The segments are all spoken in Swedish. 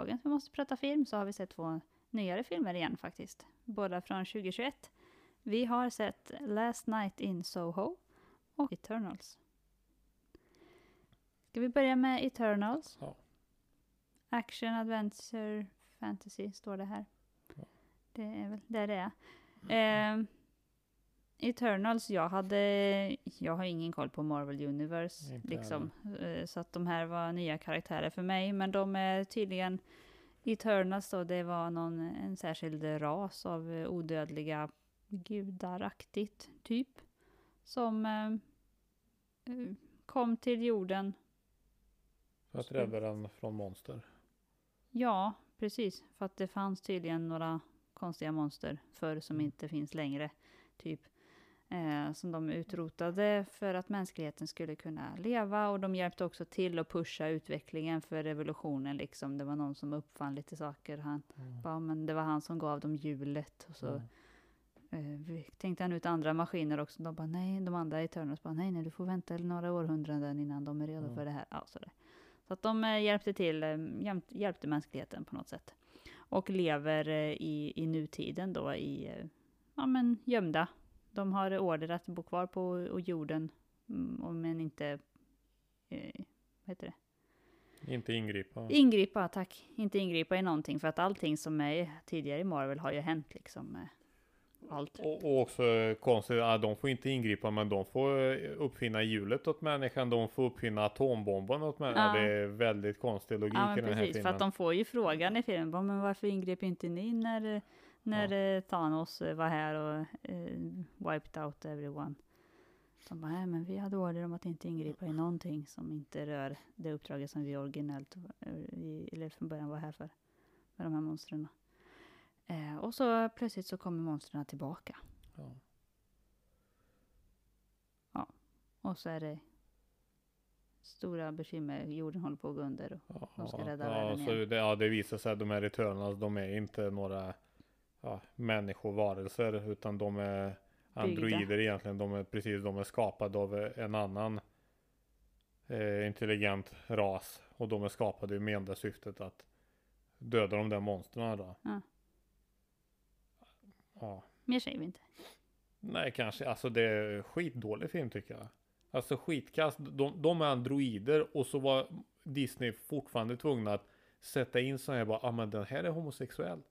dagens Vi måste prata film så har vi sett två nyare filmer igen faktiskt. Båda från 2021. Vi har sett Last Night in Soho och Eternals. Ska vi börja med Eternals? Ja. Action, adventure, fantasy står det här. Ja. Det är väl där det är. Eh, Eternals, jag hade, jag har ingen koll på Marvel Universe Inte liksom. Eh, så att de här var nya karaktärer för mig, men de är tydligen Eternals då, det var någon, en särskild ras av eh, odödliga gudaraktigt typ. Som eh, eh, kom till jorden. För att rädda den från monster. Ja, precis. För att det fanns tydligen några konstiga monster förr som Mm. inte finns längre. Typ. Eh, som de utrotade för att mänskligheten skulle kunna leva. Och de hjälpte också till att pusha utvecklingen för revolutionen. Liksom. Det var någon som uppfann lite saker. Han, Mm. bara, men det var han som gav dem hjulet. Och så Mm. Eh, tänkte han ut andra maskiner också. De bara nej, de andra Eternals bara nej, nej, du får vänta några århundraden innan de är redo Mm. för det här. Ja, så, där. så att de eh, hjälpte till, eh, hjälpte, mänskligheten på något sätt. Och lever eh, i, i nutiden då i, ja men gömda. De har order att bo kvar på och jorden, mm, men inte, eh, vad heter det? Inte ingripa. Ingripa, tack. Inte ingripa i någonting, för att allting som är tidigare i Marvel har ju hänt liksom. eh, Allt. Och, och också konstigt, ja, de får inte ingripa men de får eh, uppfinna hjulet åt människan, de får uppfinna atombomben åt människan. Ja. Det är väldigt konstig logik Ja, i den här precis. För filmen. att de får ju frågan i filmen, men varför ingrep inte ni när, när eh, Thanos eh, var här och eh, wiped out everyone? De bara, nej men vi hade order om att inte ingripa i någonting som inte rör det uppdraget som vi originellt, eller från början var här för, med de här monstren. Eh, och så plötsligt så kommer monstren tillbaka. Ja. Och så är det stora bekymmer, jorden håller på att gå under. Och, Ja, De ska ja, rädda ja, världen så igen. det, ja, det visar sig att de här Eternals, de är inte några ja, människovarelser utan de är androider egentligen. De är precis, de är skapade av en annan eh, intelligent ras och de är skapade med enda syftet att döda de där monstren då. Ja. Ja. mer säger vi inte. Nej, kanske. Alltså det är skitdålig film tycker jag. Alltså skitkast. De, de är androider och så var Disney fortfarande tvungna att sätta in så här bara, ah, men den här är homosexuell.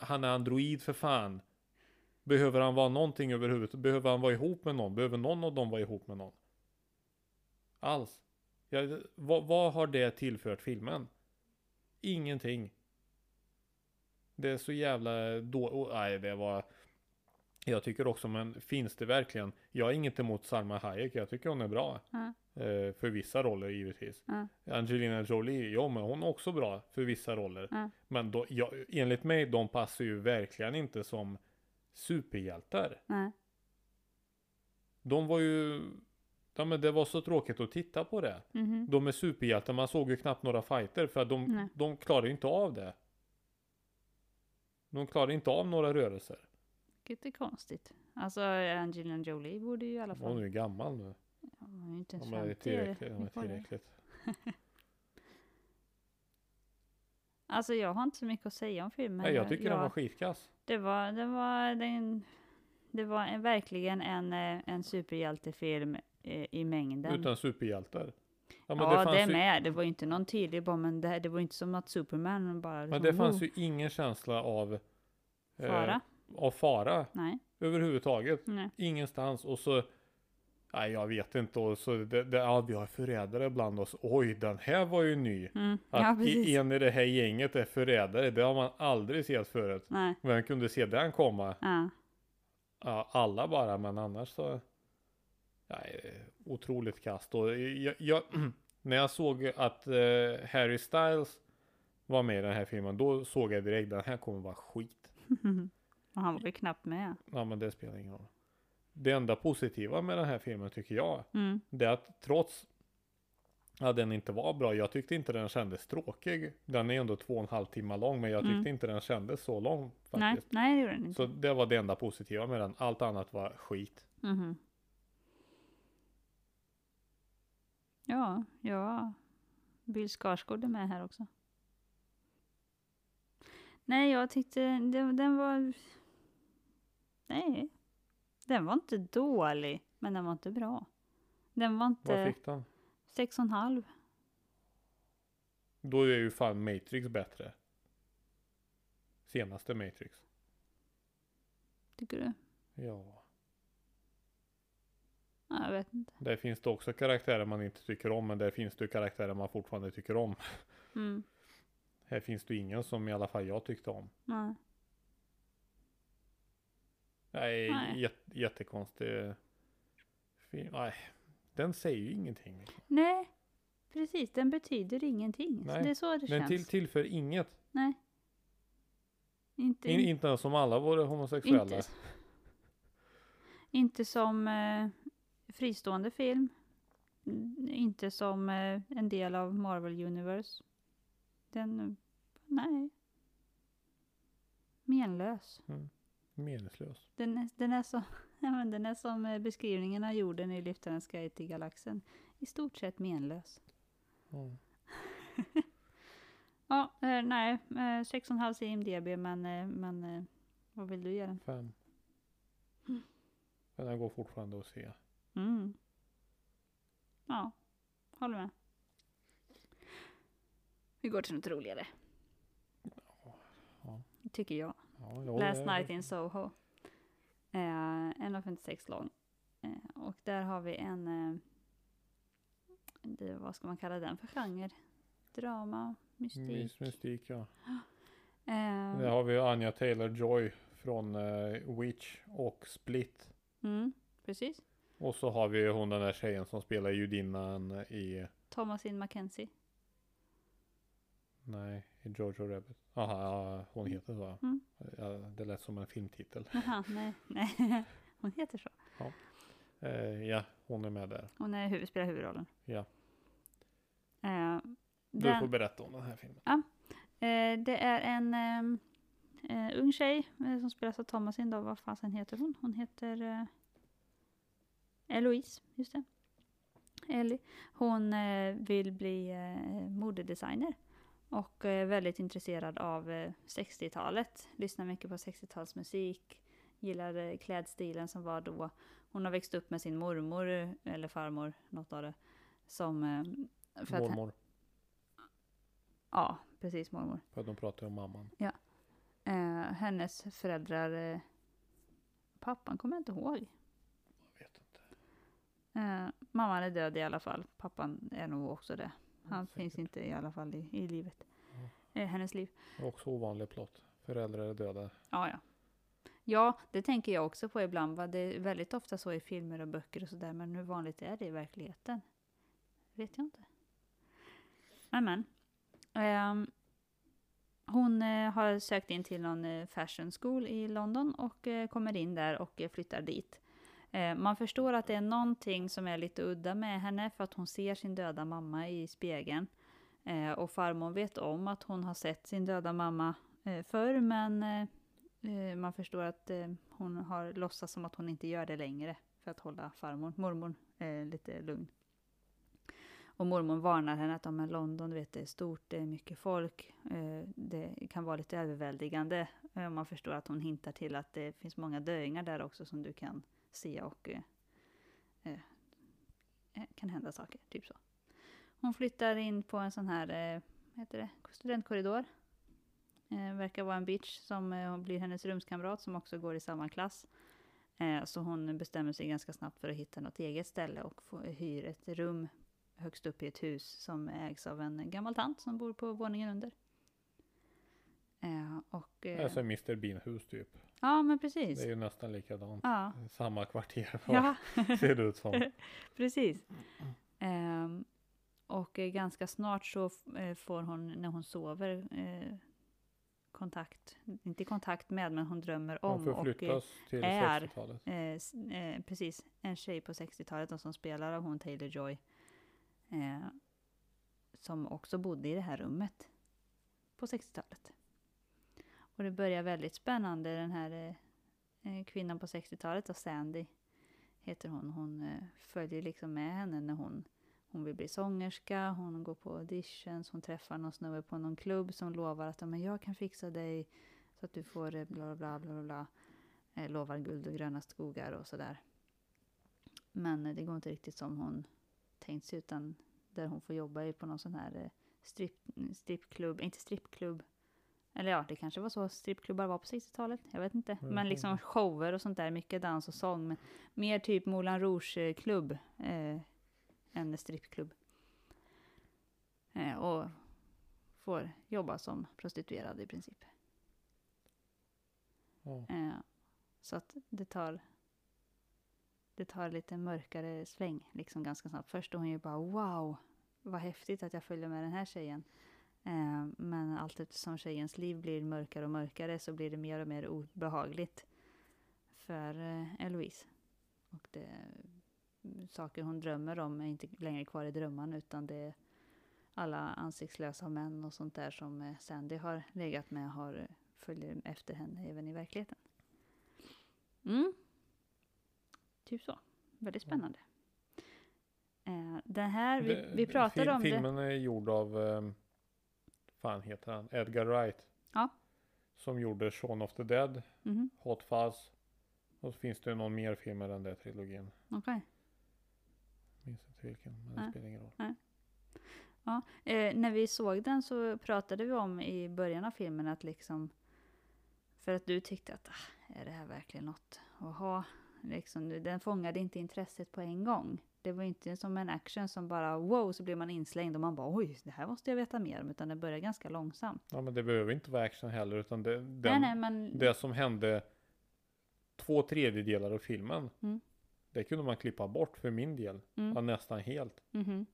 Han är android för fan. Behöver han vara någonting överhuvudtaget? Behöver han vara ihop med någon? Behöver någon av dem vara ihop med någon? Alls. Jag, vad, vad har det tillfört filmen? Ingenting. Det är så jävla då... Oh, nej, det var... Jag tycker också, men finns det verkligen? Jag har inget emot Salma Hayek. Jag tycker hon är bra. Ja. Eh, för vissa roller givetvis. Ja. Angelina Jolie, ja men hon är också bra för vissa roller. Ja. Men då, ja, enligt mig, de passar ju verkligen inte som superhjältar. De var ju... Ja men det var så tråkigt att titta på det. Mhm. De är superhjältar, man såg ju knappt några fighter för att de, de klarar ju inte av det. De klarar inte av några rörelser. Vilket är konstigt. Alltså Angelina Jolie borde ju i alla fall... Hon är ju gammal nu. Ja, Hon är ju inte ens De är 50. tillräckligt. Vi är det. tillräckligt. Alltså jag har inte så mycket att säga om filmen. Nej, jag tycker jag, den var skitkass. Det var, det var, den, det var en, verkligen en, eh, en superhjältefilm eh, i mängden. Utan superhjältar. Ja, men ja, det, fanns är ju, med. Det var ju inte någon tydlig bara, men det, det var inte som att Superman bara... Men liksom, det fanns ju ingen känsla av eh, Fara? Av fara Nej, överhuvudtaget. nej. Ingenstans. Och så Nej jag vet inte. Och så det, det, ja, vi har förrädare bland oss. Oj den här var ju ny. Mm. Att Ja, en i det här gänget är förrädare. Det har man aldrig sett förut. Nej. Vem kunde se den komma? Ja. Ja, alla bara, men annars så... Nej, otroligt kast. Och jag, jag, när jag såg att eh, Harry Styles var med i den här filmen, då såg jag direkt den här kommer vara skit. Och han var ju knappt med. Ja, men det spelar ingen roll. Det enda positiva med den här filmen tycker jag, Mm. det är att trots att den inte var bra, jag tyckte inte den kändes tråkig. Den är ändå två och en halv timme lång, men jag tyckte Mm. inte den kändes så lång Nej, faktiskt. nej det gjorde den inte. Så det var det enda positiva med den. Allt annat var skit. Mhm. Ja, ja. Bill Skarsgård är med här också. Nej, jag tyckte den, den var... Nej. Den var inte dålig, men den var inte bra. Den var Vad inte... fick den? Sex och en halv. Då är ju fan Matrix bättre. Senaste Matrix. Tycker du? Ja. Ja, jag vet inte. Där finns det också karaktärer man inte tycker om. Men där finns det karaktärer man fortfarande tycker om. Mm. Här finns det ingen som i alla fall jag tyckte om. Nej. Nej, Nej. Jät, jättekonstig film. Nej, den säger ju ingenting. Nej, precis. Den betyder ingenting. Nej, Det är så det Den känns. till, tillför inget. Nej. Inte, In, inte ens om alla vore homosexuella. inte, inte som eh, fristående film. Mm, Inte som eh, en del av Marvel Universe. Den, nej. Menlös. Meningslös. Den är, den är, men den är som eh, beskrivningen av jorden i Lyftarens guide till galaxen. I stort sett menlös. Ja. Ja, eh, nej. Eh, 6,5 i IMDB, men, eh, men eh, vad vill du ge den? Fem. Mm. Men den går fortfarande att se. Mm. Ja, håller med. Vi går till något roligare. Ja. Tycker jag. Ja, ja, Last det- Night in Soho. Eh, 1.56 lång. Eh, och där har vi en, eh, det, vad ska man kalla den för genre? Drama, mystik. Mys, mystik ja. Eh, Där har vi Anja Taylor-Joy från eh, Witch och Split. mm, precis. Och så har vi hon den där tjejen som spelar judinnan i, Thomasin Mackenzie. Nej, i Jojo Rabbit. Aha, ja, hon heter så. Mm. Ja, det lät som en filmtitel. Jaha, nej, nej. Hon heter så. Eh, ja, hon är med där. Hon är huvud, spelar huvudrollen. Ja. Eh, Du den- får berätta om den här filmen. Eh, det är en ehm, eh, ung tjej eh, som spelas av Thomasin då. Vad fasen heter hon? Hon heter eh, Eloise, just det. Ellie. Hon eh, vill bli modedesigner och är väldigt intresserad av eh, 60-talet. Lyssnar mycket på 60-talsmusik. Gillar eh, klädstilen som var då. Hon har växt upp med sin mormor, eh, eller farmor, något av det. Som... Eh, för att, Mormor. ja, precis mormor. För att de pratar om mamman. Eh, hennes föräldrar... Eh, pappan kommer jag inte ihåg. Jag vet inte. Eh, mamman är död i alla fall. Pappan är nog också det. Han Säkert. finns inte i alla fall i, i livet. Ja. Eh, hennes liv. Också ovanlig plott. Föräldrar är döda. Ja, ja. Ja, det tänker jag också på ibland. Va? Det är väldigt ofta så i filmer och böcker och sådär. Men hur vanligt är det i verkligheten? vet jag inte. Men, men. Ehm, hon eh, har sökt in till någon eh, fashion school i London och eh, kommer in där och eh, flyttar dit. Eh, man förstår att det är någonting som är lite udda med henne för att hon ser sin döda mamma i spegeln. Eh, och farmor vet om att hon har sett sin döda mamma eh, förr men man förstår att hon har låtsats som att hon inte gör det längre för att hålla farmor, mormor lite lugn. Och mormor varnar henne att om men London, du vet, det är stort, det är mycket folk. Det kan vara lite överväldigande. Man förstår att hon hintar till att det finns många döingar där också som du kan sia och eh, eh, eh, kan hända saker, typ så. Hon flyttar in på en sån här, eh, vad heter det, studentkorridor. Eh, verkar vara en bitch som eh, blir hennes rumskamrat som också går i samma klass. Eh, så hon bestämmer sig ganska snabbt för att hitta något eget ställe och få, hyr ett rum högst upp i ett hus som ägs av en gammal tant som bor på våningen under. Eh, och, eh, Alltså Mr Bean-hus typ ja, men Det precis. är ju nästan likadant. Ja, Samma kvarter ja ser det ut som. precis. Ehm, och ganska snart så eh, får hon, när hon sover, eh, kontakt, inte kontakt med, men hon drömmer Hon om. Och, förflyttas till är- 60-talet. Eh, eh, precis, en tjej på 60-talet då, som spelar av hon Taylor Joy. Eh, som också bodde i det här rummet på 60-talet. Och det börjar väldigt spännande. Den här eh, eh kvinnan på 60-talet, Sandy heter hon. Hon eh, följer liksom med henne när hon, hon vill bli sångerska, hon går på auditions, hon träffar någon snubbe på någon klubb som lovar att men jag kan fixa dig så att du får eh, bla bla bla bla. Eh, lovar guld och gröna skogar och sådär. Men eh, det går inte riktigt som hon tänkt sig utan där hon får jobba är på någon sån här eh, strip, strippklubb, inte strippklubb. Eller ja, det kanske var så strippklubbar var på 60-talet. Jag vet inte. Mm. Men liksom shower och sånt där, mycket dans och sång. Men mer typ Moulin Rouge-klubb eh, än strippklubb. Eh, och får jobba som prostituerad i princip. Ja. Eh, så att det tar det tar lite mörkare sväng liksom ganska snabbt. Först är hon ju bara wow, vad häftigt att jag följer med den här tjejen. Eh, men allt eftersom tjejens liv blir mörkare och mörkare så blir det mer och mer obehagligt för eh, Eloise. Och det, saker hon drömmer om är inte längre kvar i drömmarna utan det är alla ansiktslösa män och sånt där som eh, Sandy har legat med har följer efter henne även i verkligheten. Mm. Typ så. Väldigt spännande. Den här, vi, vi pratade om det. Filmen är gjord av, um, fan heter han, Edgar Wright. Ja. Som gjorde Shaun of the Dead, Mhm, Hot Fuzz. Och så finns det någon mer film i den där trilogin. Okej. Minns inte vilken, men Nej. det spelar ingen roll. Eh, när vi såg den så pratade vi om i början av filmen att liksom för att du tyckte att ah, är det här verkligen något att ha? Liksom, du- den fångade inte intresset på en gång. Det var inte som en action som bara wow så blir man inslängd och man bara oj det här måste jag veta mer om utan det börjar ganska långsamt. Ja men det behöver inte vara action heller utan det, den, nej nej men det som hände två tredjedelar av filmen. Mm. Det kunde man klippa bort för min del. mm, Ja, nästan helt. mhm,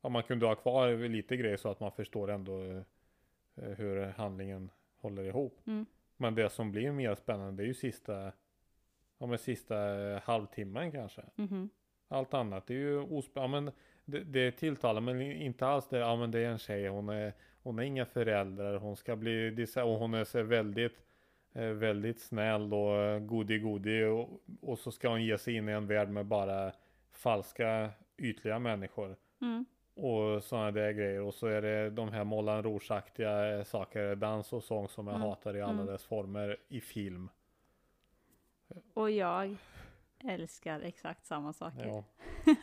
Ja, man kunde ha kvar lite grejer så att man förstår ändå eh, hur handlingen håller ihop. Mm. Men det som blir mer spännande det är ju sista, ja men sista eh, halvtimmen kanske. mhm, Allt annat det är ju ospännande. Ja, men det, det tilltalar men inte alls det. Ja men det är en tjej. Hon är, hon är inga föräldrar. Hon ska bli, och hon är så väldigt, eh, väldigt snäll och eh, godi godi. Och, och så ska hon ge sig in i en värld med bara falska ytliga människor. mm, Och sådana där grejer. Och så är det de här Moulin Rouge-aktiga saker. Dans och sång som jag Mm. hatar i alla Mm. dess former i film. Och jag älskar exakt samma saker. Ja.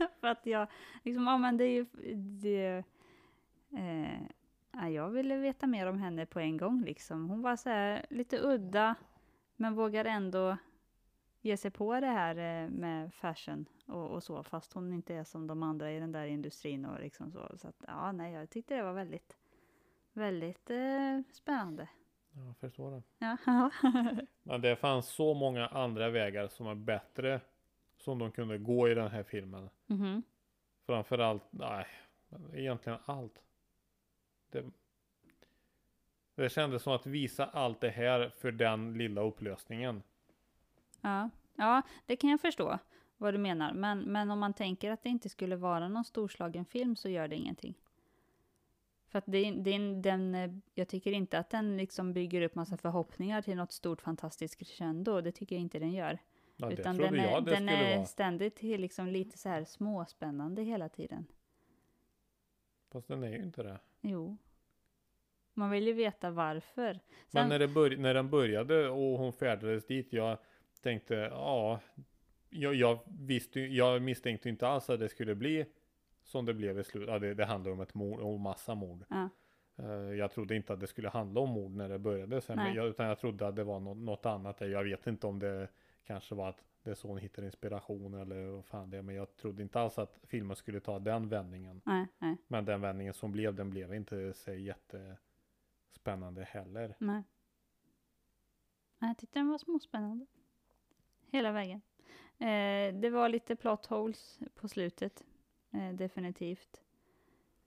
För att jag, liksom, ja men det är ju, det, eh, ja, jag ville veta mer om henne på en gång liksom. Hon var så här lite udda, men vågar ändå ge sig på det här eh, med fashion och, och så, fast hon inte är som de andra i den där industrin och liksom så. Så att, ja, nej, jag tyckte det var väldigt, väldigt eh, spännande. Jag förstår det. Ja, Men det fanns så många andra vägar som är bättre. Som de kunde gå i den här filmen. Mhm. Framförallt, nej, egentligen allt. Det, det kändes som att visa allt det här för den lilla upplösningen. Ja, ja, det kan jag förstå vad du menar. Men, men om man tänker att det inte skulle vara någon storslagen film så gör det ingenting. För att det, det, den, eh, jag tycker inte att den liksom bygger upp massa förhoppningar till något stort fantastiskt crescendo. Det tycker jag inte den gör. Ja, Utan den är, den är ständigt till liksom lite så här småspännande hela tiden. Fast den är ju inte det. Jo. Man vill ju veta varför. Men Sen, när, det börj- när den började och hon färdades dit, jag tänkte, ja, jag, jag visste jag misstänkte inte alls att det skulle bli som det blev i slutet. Ja, det, det handlar om ett mord, om massa mord. Ja. Eh, jag trodde inte att det skulle handla om mord när det började sen, men jag, utan jag trodde att det var något, något annat. Jag vet inte om det kanske var att det är så hon hittar inspiration eller vad fan det är, men jag trodde inte alls att filmen skulle ta den vändningen. nej, nej, Men den vändningen som blev, den blev inte så jättespännande heller. Nej, Jag tyckte den var småspännande. Hela vägen. Eh, det var lite plot holes på slutet. Eh, definitivt.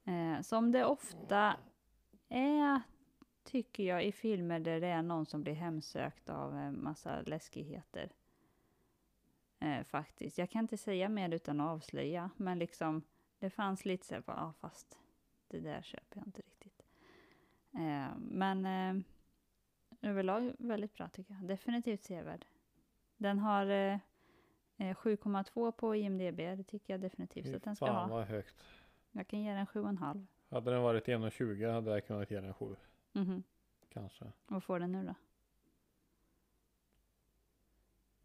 Eh, som det ofta är, tycker jag, i filmer där det är någon som blir hemsökt av en massa läskigheter. Eh, faktiskt. Jag kan inte säga mer utan att avslöja, men liksom det fanns lite så här, bara, ah, fast det där köper jag inte riktigt. Eh, men eh, överlag väldigt bra tycker jag. Definitivt sevärd. Den har eh, 7,2 på IMDB. Det tycker jag definitivt Fy att den ska fan ha. vad högt. Jag kan ge den sju och en halv. Hade den varit 1,20 hade jag kunnat ge den 7. Mhm. Kanske. Vad får den nu då?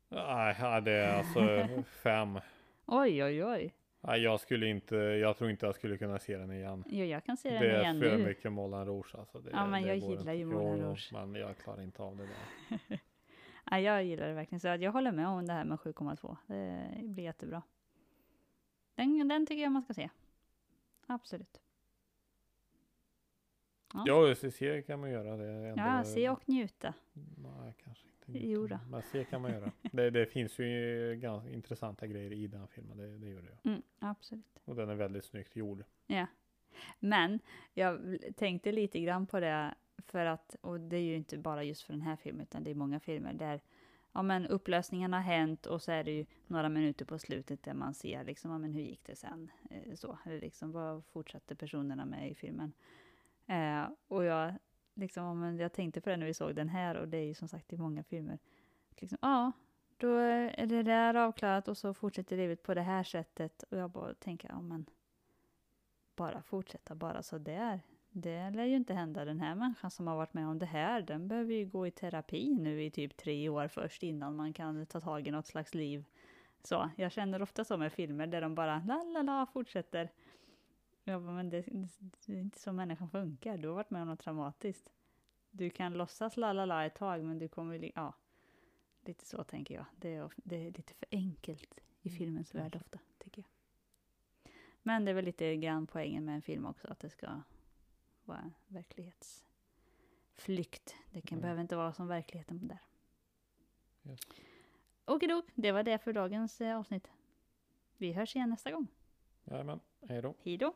Nej, det är alltså 5. Oj, oj, oj. Nej, jag skulle inte, jag tror inte jag skulle kunna se den igen. Jo, jag kan se den Det är igen för nu. mycket Moulin Rouge alltså. Det, Ja, men jag gillar inte. ju Moulin Jo, Rouge. Men jag klarar inte av det där. Ja, jag gillar det verkligen. Så jag håller med om det här med 7,2. Det blir jättebra. Den, den tycker jag man ska se. Absolut. Ja. Ja, se, se kan man göra det. är Ja, ändå- se och njuta. Nej, kanske inte. Jo njuta, då. Men se kan man göra. Det, det finns ju ganska intressanta grejer i den filmen. Det, det gör det ju. Mm, absolut. Och den är väldigt snyggt gjord. Ja. Men jag tänkte lite grann på det för att, och det är ju inte bara just för den här filmen, utan det är många filmer där ja, men upplösningen har hänt och så är det ju några minuter på slutet där man ser liksom, ja, men hur gick det sen? Eh, så, eller liksom, vad fortsatte personerna med i filmen? Eh, och jag, liksom, ja, men jag tänkte på det när vi såg den här och det är ju som sagt i många filmer. Liksom, ja, då är det där avklarat och så fortsätter livet på det här sättet och jag bara tänker, ja men bara fortsätta bara så där. Det lär ju inte hända den här människan som har varit med om det här. Den behöver ju gå i terapi nu i typ tre år först innan man kan ta tag i något slags liv. Så jag känner ofta så med filmer där de bara la la la fortsätter. Jag bara, men det, det är inte så människan funkar. Du har varit med om något traumatiskt. Du kan låtsas la la la ett tag men du kommer li- ja. Lite så tänker jag. Det är, det är lite för enkelt i Mm, filmens värld kanske. ofta, tycker jag. Men det är väl lite grann poängen med en film också, att det ska vara verklighetsflykt. Det kan, Mm. behöver inte vara som verkligheten där. Yes. Okidok, det var det för dagens eh, avsnitt. Vi hörs igen nästa gång. Jajamän, hej då. Hej då!